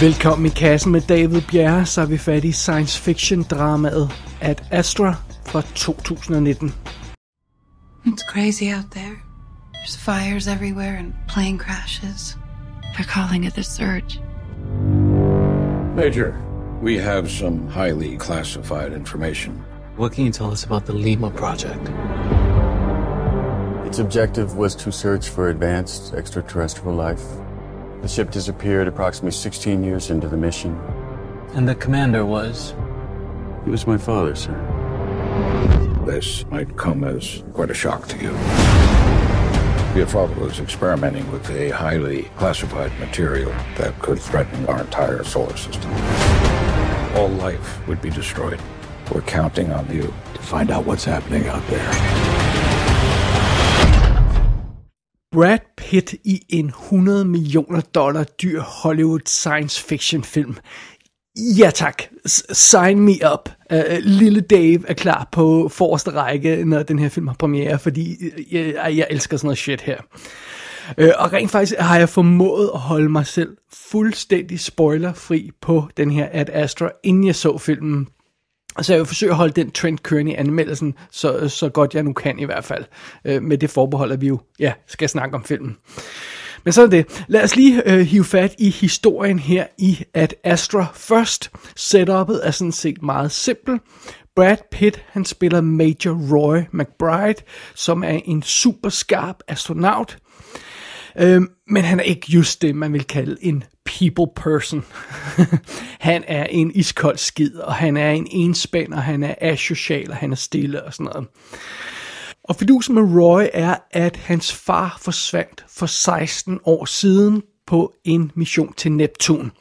Velkommen i kassen med David Bjerre, så er vi fat i science fiction dramaet Ad Astra fra 2019. It's crazy out there. There's fires everywhere and plane crashes. They're calling it the surge. Major, we have some highly classified information. What can you tell us about the Lima project? Its objective was to search for advanced extraterrestrial life. The ship disappeared approximately 16 years into the mission. And the commander was? He was my father, sir. This might come as quite a shock to you. Your father was experimenting with a highly classified material that could threaten our entire solar system. All life would be destroyed. We're counting on you to find out what's happening out there. Brad hit i en 100 millioner dollar dyr Hollywood science fiction film. Ja tak, sign me up. Uh, lille Dave er klar på forreste række, når den her film har premiere, fordi øh, jeg, jeg elsker sådan noget shit her. Uh, og rent faktisk har jeg formået at holde mig selv fuldstændig spoilerfri på den her Ad Astra, inden jeg så filmen. Så jeg vil forsøge at holde den trend kørende i anmeldelsen, så, så godt jeg nu kan i hvert fald. Øh, med det forbehold, at vi jo ja, skal snakke om filmen. Men så er det. Lad os lige øh, hive fat i historien her i At Astra først. Setupet er sådan set meget simpelt. Brad Pitt, han spiller Major Roy McBride, som er en super skarp astronaut. Øh, men han er ikke just det, man vil kalde en people person. han er en iskold skid, og han er en enspænd, og han er asocial, og han er stille og sådan noget. Og fidusen med Roy er, at hans far forsvandt for 16 år siden på en mission til Neptun.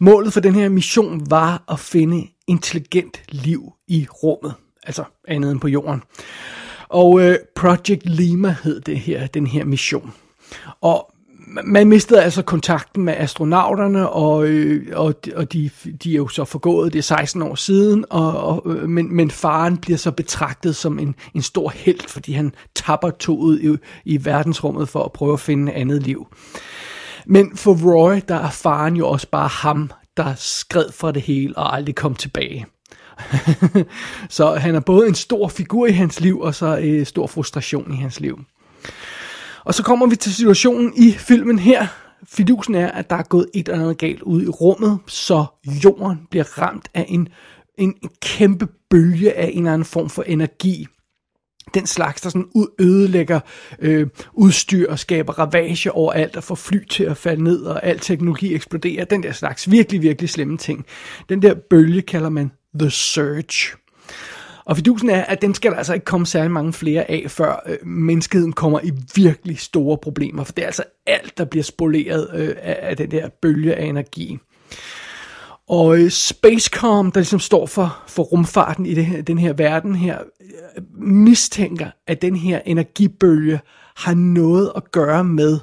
Målet for den her mission var at finde intelligent liv i rummet, altså andet end på jorden. Og øh, Project Lima hed det her, den her mission. Og man mistede altså kontakten med astronauterne, og, øh, og, og de, de er jo så forgået, det er 16 år siden, og, og, øh, men, men faren bliver så betragtet som en, en stor held, fordi han tapper toget i, i verdensrummet for at prøve at finde andet liv. Men for Roy, der er faren jo også bare ham, der skred fra det hele og aldrig kom tilbage. så han er både en stor figur i hans liv, og så en stor frustration i hans liv. Og så kommer vi til situationen i filmen her. Fidusen er, at der er gået et eller andet galt ud i rummet, så jorden bliver ramt af en, en, en kæmpe bølge af en eller anden form for energi. Den slags, der sådan ødelægger øh, udstyr og skaber ravage over alt og får fly til at falde ned, og al teknologi eksploderer. Den der slags virkelig, virkelig slemme ting. Den der bølge kalder man The Surge. Og fidusen er, at den skal der altså ikke komme særlig mange flere af, før øh, menneskeheden kommer i virkelig store problemer. For det er altså alt, der bliver spoleret øh, af, af den der bølge af energi. Og øh, Spacecom, der ligesom står for, for rumfarten i det her, den her verden her, øh, mistænker, at den her energibølge har noget at gøre med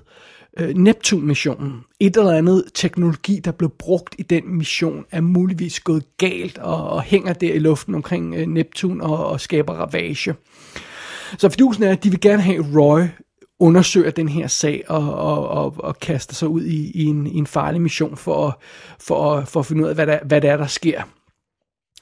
øh, Neptun-missionen. Et eller andet teknologi, der blev brugt i den mission, er muligvis gået galt og, og hænger der i luften omkring øh, Neptun og, og skaber ravage. Så fidusen er, at de vil gerne have Roy undersøger den her sag og, og, og, og kaster sig ud i, i, en, i en farlig mission for, at, for, at, for at finde ud af, hvad der, hvad der er, der sker.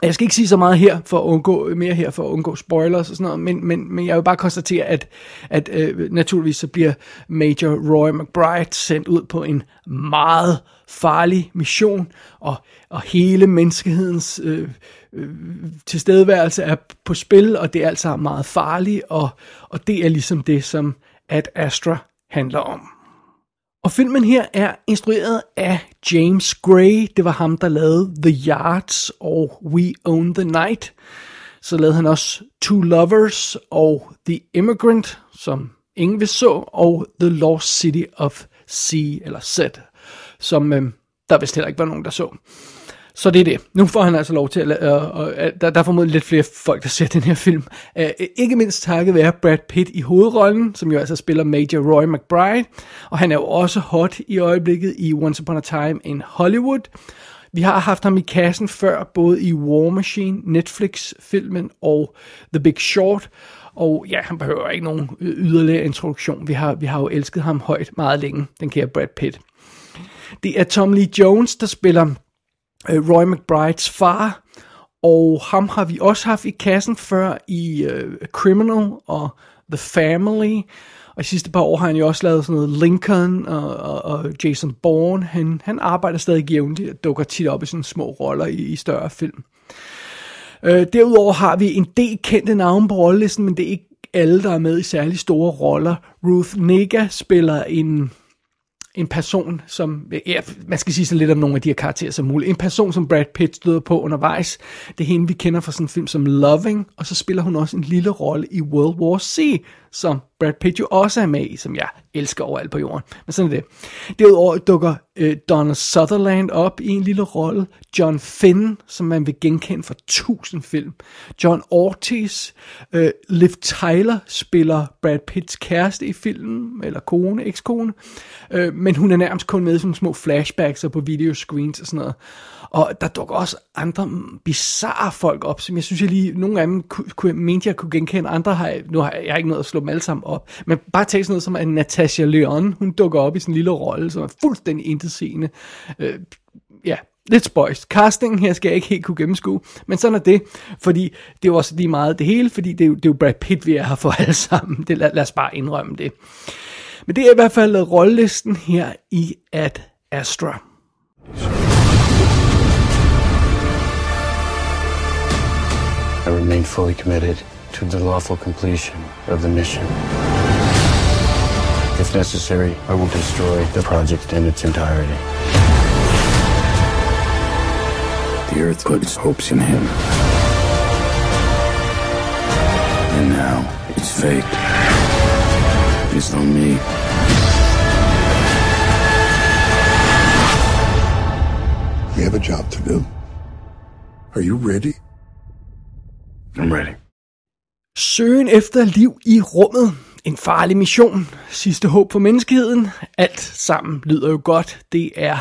Jeg skal ikke sige så meget her for at undgå mere her for at undgå spoilers og sådan noget, men, men, men jeg vil bare konstatere, at, at øh, naturligvis så bliver Major Roy McBride sendt ud på en meget farlig mission, og, og hele menneskehedens øh, øh, tilstedeværelse er på spil, og det er altså meget farligt, og, og det er ligesom det, som at Astra handler om. Og filmen her er instrueret af James Gray. Det var ham, der lavede The Yards og We Own the Night. Så lavede han også Two Lovers og The Immigrant, som ingen vil så, og The Lost City of Sea, eller Z, som øh, der vist heller ikke var nogen, der så. Så det er det. Nu får han altså lov til at... Og, øh, der, der er formodentlig lidt flere folk, der ser den her film. Uh, ikke mindst takket være Brad Pitt i hovedrollen, som jo altså spiller Major Roy McBride. Og han er jo også hot i øjeblikket i Once Upon a Time in Hollywood. Vi har haft ham i kassen før, både i War Machine, Netflix-filmen og The Big Short. Og ja, han behøver ikke nogen yderligere introduktion. Vi har, vi har jo elsket ham højt meget længe, den kære Brad Pitt. Det er Tom Lee Jones, der spiller Øh, Roy McBrides far, og ham har vi også haft i kassen før i øh, Criminal og The Family, og de sidste par år har han jo også lavet sådan noget Lincoln og, og, og Jason Bourne. Han, han arbejder stadig jævnligt og dukker tit op i sådan små roller i, i større film. Øh, derudover har vi en del kendte navne på rollelisten, men det er ikke alle, der er med i særlig store roller. Ruth Nega spiller en en person, som, ja, man skal sige så lidt om nogle af de her karakterer som muligt, en person, som Brad Pitt støder på undervejs, det er hende, vi kender fra sådan en film som Loving, og så spiller hun også en lille rolle i World War C, som Brad Pitt jo også er med i, som jeg elsker overalt på jorden. Men sådan er det. Derudover dukker øh, Donald Sutherland op i en lille rolle. John Finn, som man vil genkende fra tusind film. John Ortiz. Øh, Liv Tyler spiller Brad Pitts kæreste i filmen, eller kone, ekskone. Øh, men hun er nærmest kun med i sådan små flashbacks og på videoscreens og sådan noget. Og der dukker også andre bizarre folk op, som jeg synes, jeg lige, nogle af dem kunne, kunne, mente, jeg kunne genkende. Andre har nu har jeg, jeg har ikke noget at slå dem alle sammen op. Men bare tag sådan noget som, at Natasha Leon, hun dukker op i sin lille rolle, som er fuldstændig intetsigende. Øh, ja, lidt spøjst. Castingen her skal jeg ikke helt kunne gennemskue, men sådan er det, fordi det er jo også lige meget det hele, fordi det er jo, det er jo Brad Pitt, vi er her for alle sammen. Det, lad, lad os bare indrømme det. Men det er i hvert fald rollelisten her i Ad Astra. I remain fully committed to the lawful completion of the mission. If necessary, I will destroy the project in its entirety. The Earth put its hopes in him. And now it's fate. It's on me. We have a job to do. Are you ready? I'm ready. Søgen efter liv i rummet. En farlig mission. Sidste håb for menneskeheden. Alt sammen lyder jo godt. Det er,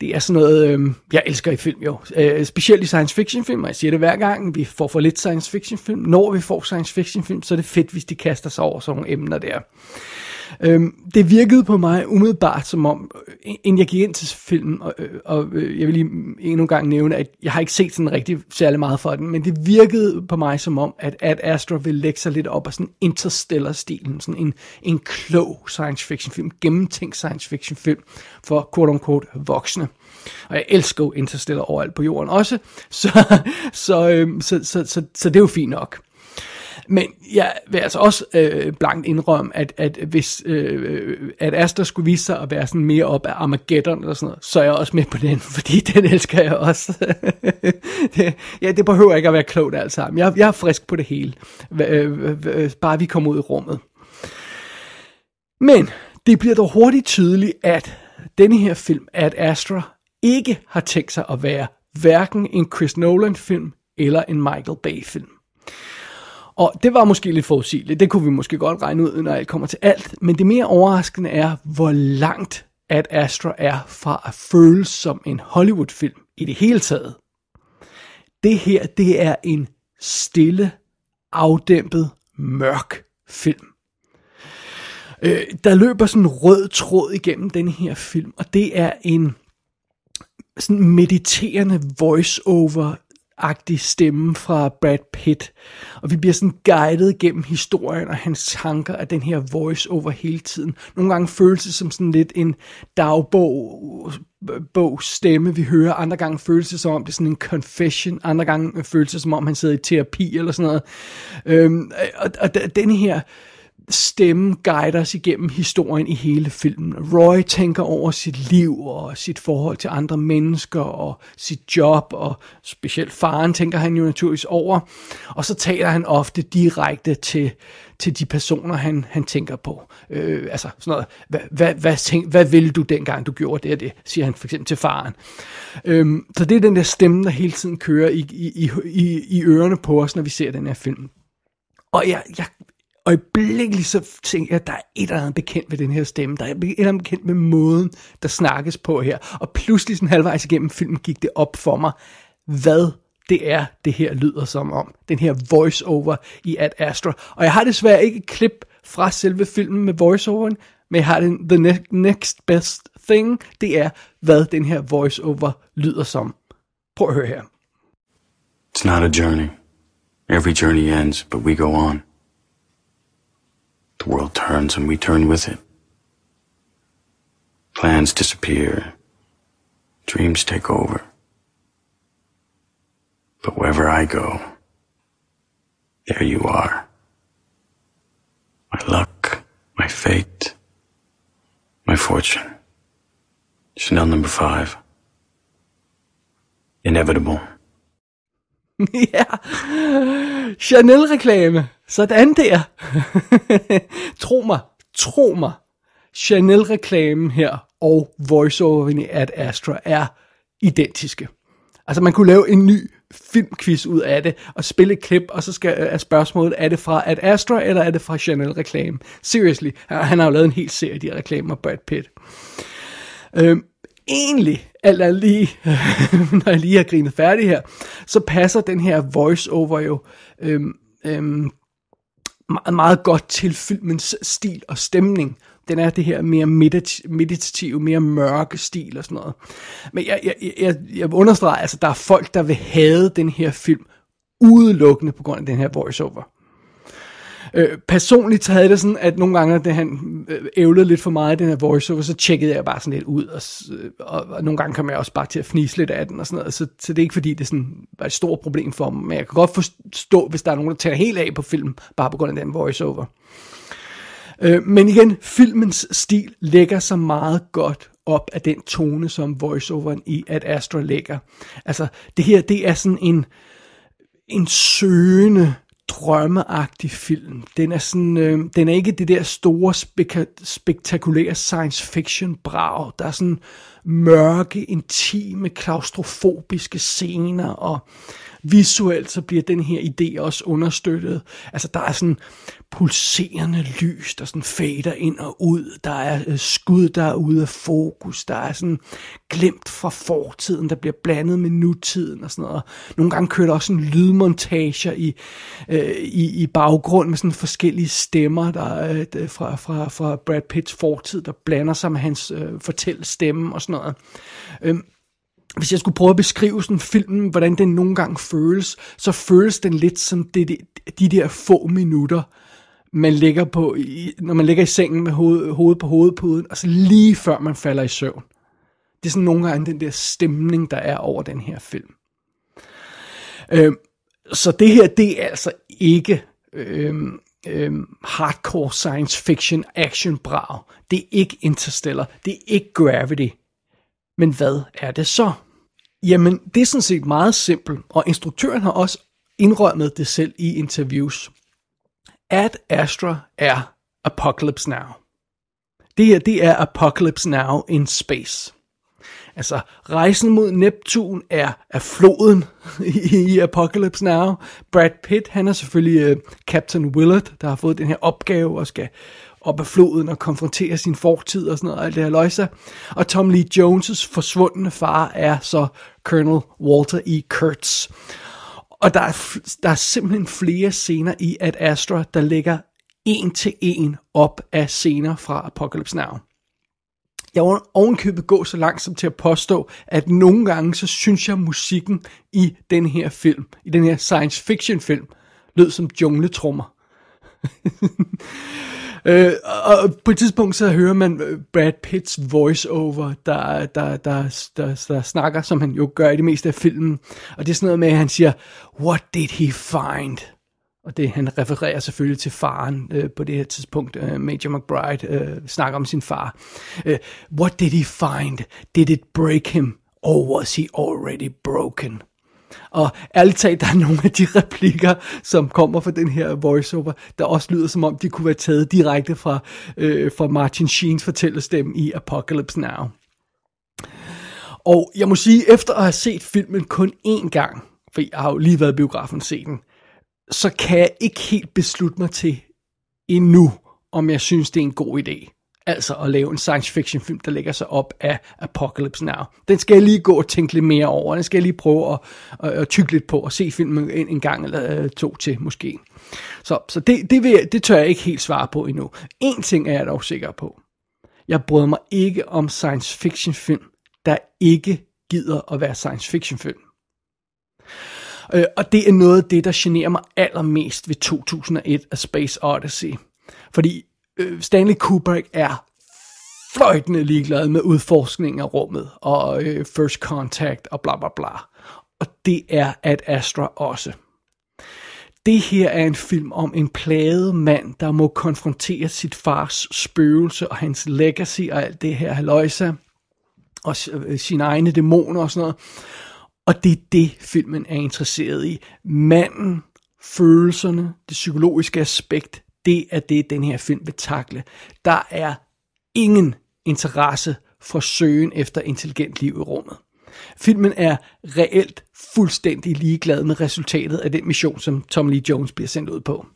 det er sådan noget, øh, jeg elsker i film jo. Øh, specielt i science fiction film, og jeg siger det hver gang, vi får for lidt science fiction film. Når vi får science fiction film, så er det fedt, hvis de kaster sig over sådan nogle emner der. Øhm, det virkede på mig umiddelbart som om, øh, inden jeg gik ind til filmen, og, øh, og øh, jeg vil lige endnu en gang nævne, at jeg har ikke set sådan rigtig særlig meget for den, men det virkede på mig som om, at Ad Astra ville lægge sig lidt op af sådan interstellar-stilen, sådan en, en klog science fiction film, gennemtænkt science fiction film for quote-unquote voksne. Og jeg elsker jo Interstellar overalt på jorden også, så, så, øhm, så, så, så, så det er jo fint nok. Men jeg vil altså også øh, blankt indrømme, at, at hvis øh, at Astra skulle vise sig at være sådan mere op af Armageddon eller sådan noget, så er jeg også med på den, fordi den elsker jeg også. det, ja, det behøver ikke at være klogt alt sammen. Jeg, jeg er frisk på det hele. Øh, bare vi kommer ud i rummet. Men det bliver dog hurtigt tydeligt, at denne her film, at Astra, ikke har tænkt sig at være hverken en Chris Nolan-film eller en Michael Bay-film. Og det var måske lidt forudsigeligt, det kunne vi måske godt regne ud, når alt kommer til alt, men det mere overraskende er, hvor langt at Astra er fra at føles som en Hollywood-film i det hele taget. Det her, det er en stille, afdæmpet, mørk film. Øh, der løber sådan en rød tråd igennem den her film, og det er en sådan mediterende voice-over agtig stemme fra Brad Pitt. Og vi bliver sådan guidet gennem historien og hans tanker af den her voice over hele tiden. Nogle gange føles det som sådan lidt en dagbog bog stemme, vi hører. Andre gange føles det som om det er sådan en confession. Andre gange føles det som om han sidder i terapi eller sådan noget. Øhm, og, og den her stemme guider os igennem historien i hele filmen. Roy tænker over sit liv og sit forhold til andre mennesker og sit job, og specielt faren tænker han jo naturligvis over. Og så taler han ofte direkte til, til de personer, han, han tænker på. Øh, altså sådan noget, hvad, hvad, hvad, tænk, hvad ville du dengang, du gjorde det og det, siger han for eksempel til faren. Øh, så det er den der stemme, der hele tiden kører i, i, i, i ørerne på os, når vi ser den her film. Og jeg, jeg, øjeblikkeligt så tænkte jeg, at der er et eller andet bekendt ved den her stemme. Der er et eller andet bekendt med måden, der snakkes på her. Og pludselig sådan halvvejs igennem filmen gik det op for mig, hvad det er, det her lyder som om. Den her voice-over i Ad Astra. Og jeg har desværre ikke et klip fra selve filmen med voice-overen, men jeg har den The Next Best thing, det er, hvad den her voiceover lyder som. Prøv at høre her. It's not a journey. Every journey ends, but we go on. The world turns and we turn with it. Plans disappear. Dreams take over. But wherever I go, there you are. My luck, my fate, my fortune. Chanel number five. Inevitable. ja, Chanel-reklame. Sådan der. tro mig, tro mig. Chanel-reklamen her og voiceoveren i Ad Astra er identiske. Altså man kunne lave en ny filmquiz ud af det, og spille et klip, og så skal, er spørgsmålet, er det fra Ad Astra, eller er det fra Chanel-reklame? Seriously, han har jo lavet en hel serie af de reklamer, Brad Pitt. Øhm, egentlig, alt er lige, når jeg lige har grinet færdig her, så passer den her voice-over jo øhm, øhm, meget, meget godt til filmens stil og stemning. Den er det her mere meditative, mere mørke stil og sådan noget. Men jeg, jeg, jeg, jeg understreger, altså der er folk, der vil have den her film udelukkende på grund af den her voiceover. Øh, personligt havde det sådan, at nogle gange, da han øh, ævlede lidt for meget i den her voiceover, så tjekkede jeg bare sådan lidt ud, og, øh, og, og nogle gange kom jeg også bare til at fnise lidt af den og sådan noget, så, så det er ikke fordi, det sådan var et stort problem for mig, men jeg kan godt forstå, hvis der er nogen, der tager helt af på film, bare på grund af den voiceover. Øh, men igen, filmens stil lægger sig meget godt op af den tone, som voiceoveren i at Astra lægger. Altså, det her, det er sådan en, en søgende, drømmeagtig film. Den er sådan, øh, den er ikke det der store spek- spektakulære science fiction brag. Der er sådan mørke, intime, klaustrofobiske scener og visuelt så bliver den her idé også understøttet. Altså der er sådan pulserende lys, der sådan fader ind og ud. Der er øh, skud, der er ude af fokus. Der er sådan glemt fra fortiden, der bliver blandet med nutiden og sådan noget. Nogle gange kører der også sådan lydmontager i, øh, i, i baggrund med sådan forskellige stemmer der, øh, fra, fra, fra Brad Pitts fortid, der blander sig med hans øh, fortællestemme og sådan noget. Øh, hvis jeg skulle prøve at beskrive sådan filmen, hvordan den nogle gange føles, så føles den lidt som det, de, de der få minutter, man ligger på, i, når man ligger i sengen med hoved, hovedet på hovedpuden, og så lige før man falder i søvn. Det er sådan nogle gange den der stemning, der er over den her film. Øh, så det her, det er altså ikke øh, øh, hardcore science fiction action brav. Det er ikke Interstellar. Det er ikke Gravity. Men hvad er det så? Jamen, det er sådan set meget simpelt, og instruktøren har også indrømmet det selv i interviews at Astra er Apocalypse Now. Det her, det er Apocalypse Now in space. Altså, rejsen mod Neptun er, er floden i, i Apocalypse Now. Brad Pitt, han er selvfølgelig uh, Captain Willard, der har fået den her opgave og skal op ad floden og konfrontere sin fortid og sådan noget, alt det her løjse. Og Tom Lee Jones' forsvundne far er så Colonel Walter E. Kurtz. Og der er, der er simpelthen flere scener i Ad Astra, der ligger en til en op af scener fra Apocalypse Now. Jeg vil ovenkøbet gå så langt som til at påstå, at nogle gange, så synes jeg, at musikken i den her film, i den her science fiction film, lød som jungletrummer. Øh, og på et tidspunkt så hører man øh, Brad Pitts voiceover, der, der, der, der, der snakker, som han jo gør i det meste af filmen. Og det er sådan noget med, at han siger, What did he find? Og det han refererer selvfølgelig til faren øh, på det her tidspunkt. Øh, Major McBride øh, snakker om sin far. Øh, What did he find? Did it break him? Or was he already broken? Og ærligt talt, der er nogle af de replikker, som kommer fra den her voiceover, der også lyder som om, de kunne være taget direkte fra, øh, fra Martin Sheens fortællestemme i Apocalypse Now. Og jeg må sige, efter at have set filmen kun én gang, for jeg har jo lige været i biografen og set den, så kan jeg ikke helt beslutte mig til endnu, om jeg synes, det er en god idé. Altså at lave en science fiction film, der lægger sig op af Apocalypse Now. Den skal jeg lige gå og tænke lidt mere over. Den skal jeg lige prøve at, at, at tykke lidt på og se filmen en, en gang eller øh, to til måske. Så, så det, det, vil jeg, det tør jeg ikke helt svare på endnu. En ting er jeg dog sikker på. Jeg bryder mig ikke om science fiction film, der ikke gider at være science fiction film. Øh, og det er noget af det, der generer mig allermest ved 2001 A Space Odyssey. Fordi Øh, Stanley Kubrick er fløjtende ligeglad med udforskningen af rummet og øh, First Contact og bla bla bla. Og det er at Astra også. Det her er en film om en plaget mand, der må konfrontere sit fars spøgelse og hans legacy og alt det her haløjsa og øh, sine egne dæmoner og sådan noget. Og det er det, filmen er interesseret i. Manden, følelserne, det psykologiske aspekt, det er det, den her film vil takle. Der er ingen interesse for søgen efter intelligent liv i rummet. Filmen er reelt fuldstændig ligeglad med resultatet af den mission, som Tom Lee Jones bliver sendt ud på.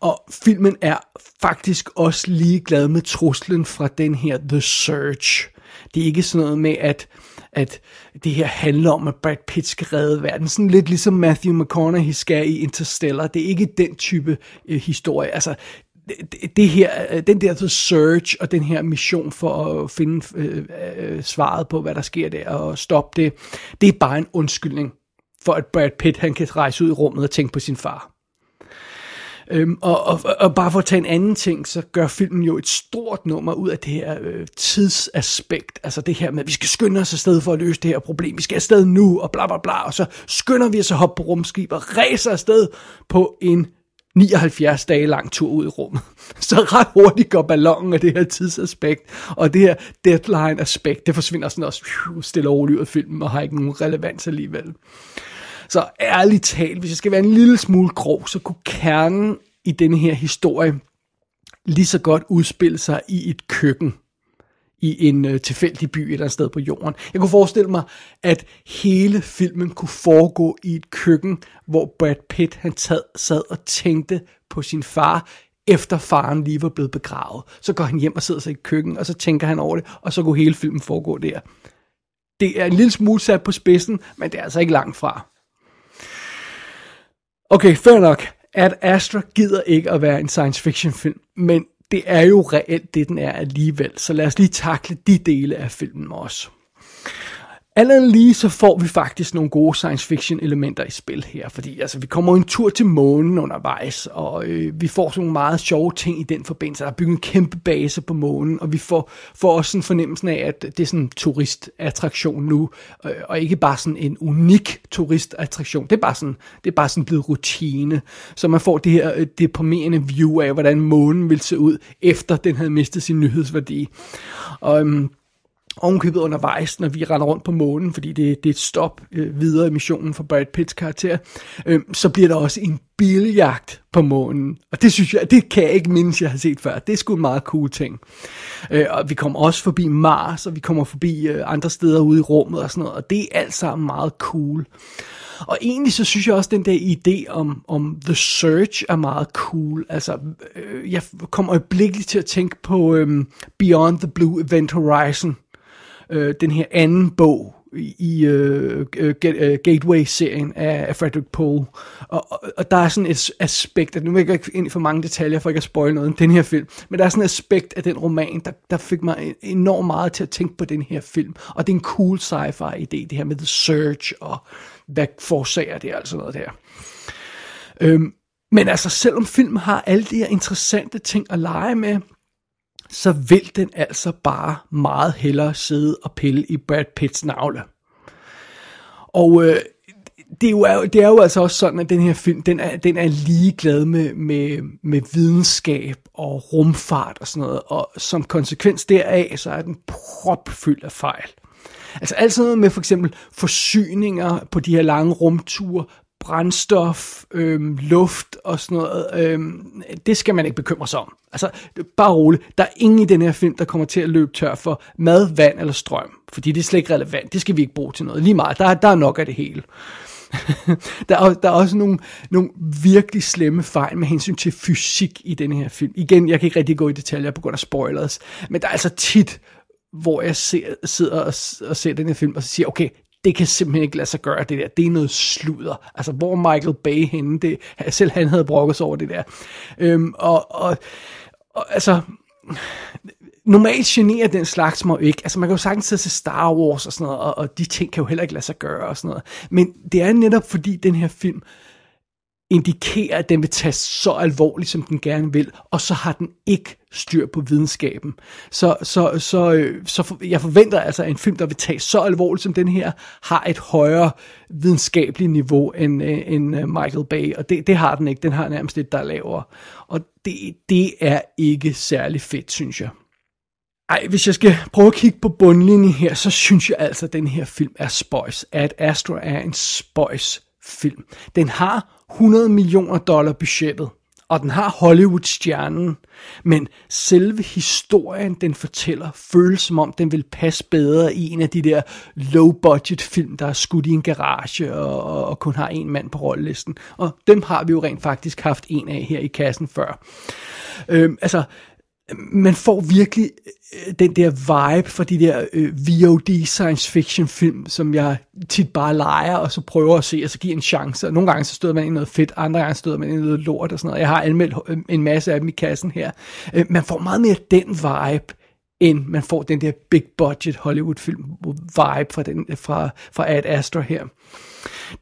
Og filmen er faktisk også ligeglad med truslen fra den her The Search. Det er ikke sådan noget med, at, at det her handler om, at Brad Pitt skal redde verden. Sådan lidt ligesom Matthew McConaughey skal i Interstellar. Det er ikke den type øh, historie. Altså, det, det her, øh, den der altså, The Search og den her mission for at finde øh, øh, svaret på, hvad der sker der og stoppe det, det er bare en undskyldning for at Brad Pitt han kan rejse ud i rummet og tænke på sin far. Øhm, og, og, og bare for at tage en anden ting, så gør filmen jo et stort nummer ud af det her øh, tidsaspekt. Altså det her med, at vi skal skynde os afsted for at løse det her problem. Vi skal afsted nu, og bla bla bla. Og så skynder vi os at hoppe på rumskib og ræser afsted på en 79 dage lang tur ud i rummet. Så ret hurtigt går ballonen af det her tidsaspekt, og det her deadline-aspekt, det forsvinder sådan også stille og roligt ud af filmen, og har ikke nogen relevans alligevel. Så ærligt talt, hvis jeg skal være en lille smule grov, så kunne kernen i denne her historie lige så godt udspille sig i et køkken i en øh, tilfældig by et eller andet sted på jorden. Jeg kunne forestille mig, at hele filmen kunne foregå i et køkken, hvor Brad Pitt han tad, sad og tænkte på sin far, efter faren lige var blevet begravet. Så går han hjem og sidder sig i køkken, og så tænker han over det, og så kunne hele filmen foregå der. Det er en lille smule sat på spidsen, men det er altså ikke langt fra. Okay, fair nok. at Astra gider ikke at være en science fiction film, men det er jo reelt det, den er alligevel. Så lad os lige takle de dele af filmen også. Allerede lige så får vi faktisk nogle gode science fiction elementer i spil her, fordi altså, vi kommer en tur til månen undervejs, og øh, vi får sådan nogle meget sjove ting i den forbindelse. Der er bygget en kæmpe base på månen, og vi får, får også en fornemmelse af, at det er sådan en turistattraktion nu, øh, og ikke bare sådan en unik turistattraktion. Det er bare sådan, det er bare sådan blevet rutine, så man får det her øh, deprimerende view af, hvordan månen vil se ud, efter den havde mistet sin nyhedsværdi. Og, øh, ovenkøbet undervejs, når vi render rundt på månen, fordi det, det er et stop øh, videre i missionen for Brad Pitts karakter, øh, så bliver der også en biljagt på månen. Og det synes jeg, det kan jeg ikke mindes, jeg har set før. Det er sgu en meget cool ting. Øh, og vi kommer også forbi Mars, og vi kommer forbi øh, andre steder ude i rummet og sådan noget, og det er alt sammen meget cool. Og egentlig så synes jeg også, at den der idé om, om The Search er meget cool. Altså, øh, jeg kommer øjeblikkeligt til at tænke på øh, Beyond the Blue Event Horizon, øh, den her anden bog i øh, øh, øh Gateway-serien af, Frederick Pohl. Og, og, og der er sådan et aspekt, at nu vil jeg ikke ind i for mange detaljer, for ikke at spoil noget om den her film, men der er sådan et aspekt af den roman, der, der fik mig enormt meget til at tænke på den her film. Og det er en cool sci-fi idé, det her med The Search, og hvad forsager det, altså noget der. Øhm, men altså, selvom film har alle de her interessante ting at lege med, så vil den altså bare meget hellere sidde og pille i Brad Pitts navle. Og øh, det, er jo, det er jo altså også sådan, at den her film, den er, den er ligeglad med, med, med videnskab og rumfart og sådan noget, og som konsekvens deraf, så er den propfyldt af fejl. Altså alt sådan noget med for eksempel forsyninger på de her lange rumture, brændstof, øhm, luft og sådan noget, øhm, det skal man ikke bekymre sig om. Altså, bare roligt. Der er ingen i den her film, der kommer til at løbe tør for mad, vand eller strøm. Fordi det er slet ikke relevant. Det skal vi ikke bruge til noget. Lige meget. Der, der er nok af det hele. der, er, der er også nogle, nogle virkelig slemme fejl med hensyn til fysik i den her film. Igen, jeg kan ikke rigtig gå i detaljer på grund af spoilers, men der er altså tit, hvor jeg ser, sidder og, og ser den her film, og så siger, okay, det kan simpelthen ikke lade sig gøre, det der. Det er noget sludder. Altså, hvor Michael Bay henne, det, selv han havde brokket sig over det der. Øhm, og, og, og, altså, normalt generer den slags mig ikke. Altså man kan jo sagtens sidde til Star Wars og sådan noget, og, og de ting kan jo heller ikke lade sig gøre og sådan noget. Men det er netop fordi den her film indikerer, at den vil tage så alvorligt, som den gerne vil, og så har den ikke styr på videnskaben. Så, så, så, øh, så for, jeg forventer altså, at en film, der vil tage så alvorligt som den her, har et højere videnskabeligt niveau end, øh, end øh, Michael Bay, og det, det har den ikke. Den har nærmest et, der er lavere. Og det, det er ikke særlig fedt, synes jeg. Ej, hvis jeg skal prøve at kigge på bundlinjen her, så synes jeg altså, at den her film er spøjs. At Astro er en spøjs film. Den har 100 millioner dollar budgettet, og den har Hollywood-stjernen, men selve historien, den fortæller, føles som om, den vil passe bedre i en af de der low-budget film, der er skudt i en garage og, og, kun har en mand på rollelisten. Og dem har vi jo rent faktisk haft en af her i kassen før. Øhm, altså, man får virkelig øh, den der vibe fra de der øh, VOD science fiction film, som jeg tit bare leger, og så prøver at se, og så giver en chance. Og nogle gange så støder man i noget fedt, andre gange støder man i noget lort og sådan noget. Jeg har anmeldt øh, en masse af dem i kassen her. Øh, man får meget mere den vibe, end man får den der big budget Hollywood film vibe fra, den, øh, fra, fra Ad Astra her.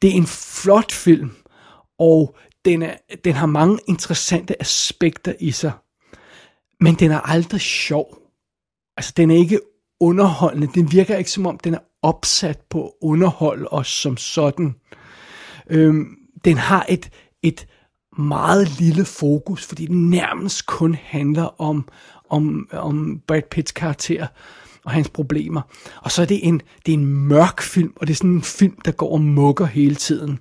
Det er en flot film, og den, er, den har mange interessante aspekter i sig men den er aldrig sjov. Altså, den er ikke underholdende. Den virker ikke som om, den er opsat på at underholde os som sådan. Øhm, den har et, et meget lille fokus, fordi den nærmest kun handler om, om, om Brad Pitts karakter og hans problemer. Og så er det en, det er en mørk film, og det er sådan en film, der går og mukker hele tiden.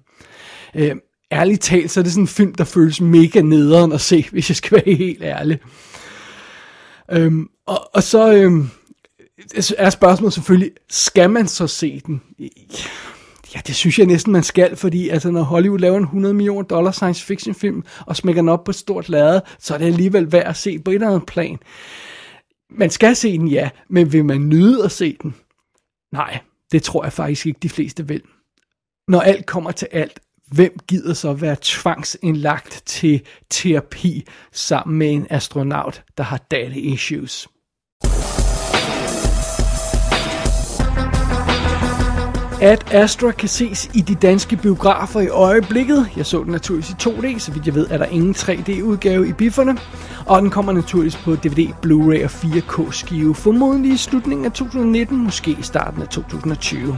Øhm, ærligt talt, så er det sådan en film, der føles mega nederen at se, hvis jeg skal være helt ærlig. Øhm, og, og så øhm, er spørgsmålet selvfølgelig, skal man så se den? Ja, det synes jeg næsten, man skal, fordi altså, når Hollywood laver en 100 millioner dollar science fiction film, og smækker den op på et stort lade, så er det alligevel værd at se på et eller andet plan. Man skal se den, ja, men vil man nyde at se den? Nej, det tror jeg faktisk ikke, de fleste vil. Når alt kommer til alt, hvem gider så være tvangsindlagt til terapi sammen med en astronaut, der har daddy issues? At Astra kan ses i de danske biografer i øjeblikket. Jeg så den naturligvis i 2D, så vidt jeg ved er der ingen 3D-udgave i bifferne. Og den kommer naturligvis på DVD, Blu-ray og 4K skive, formodentlig i slutningen af 2019, måske i starten af 2020.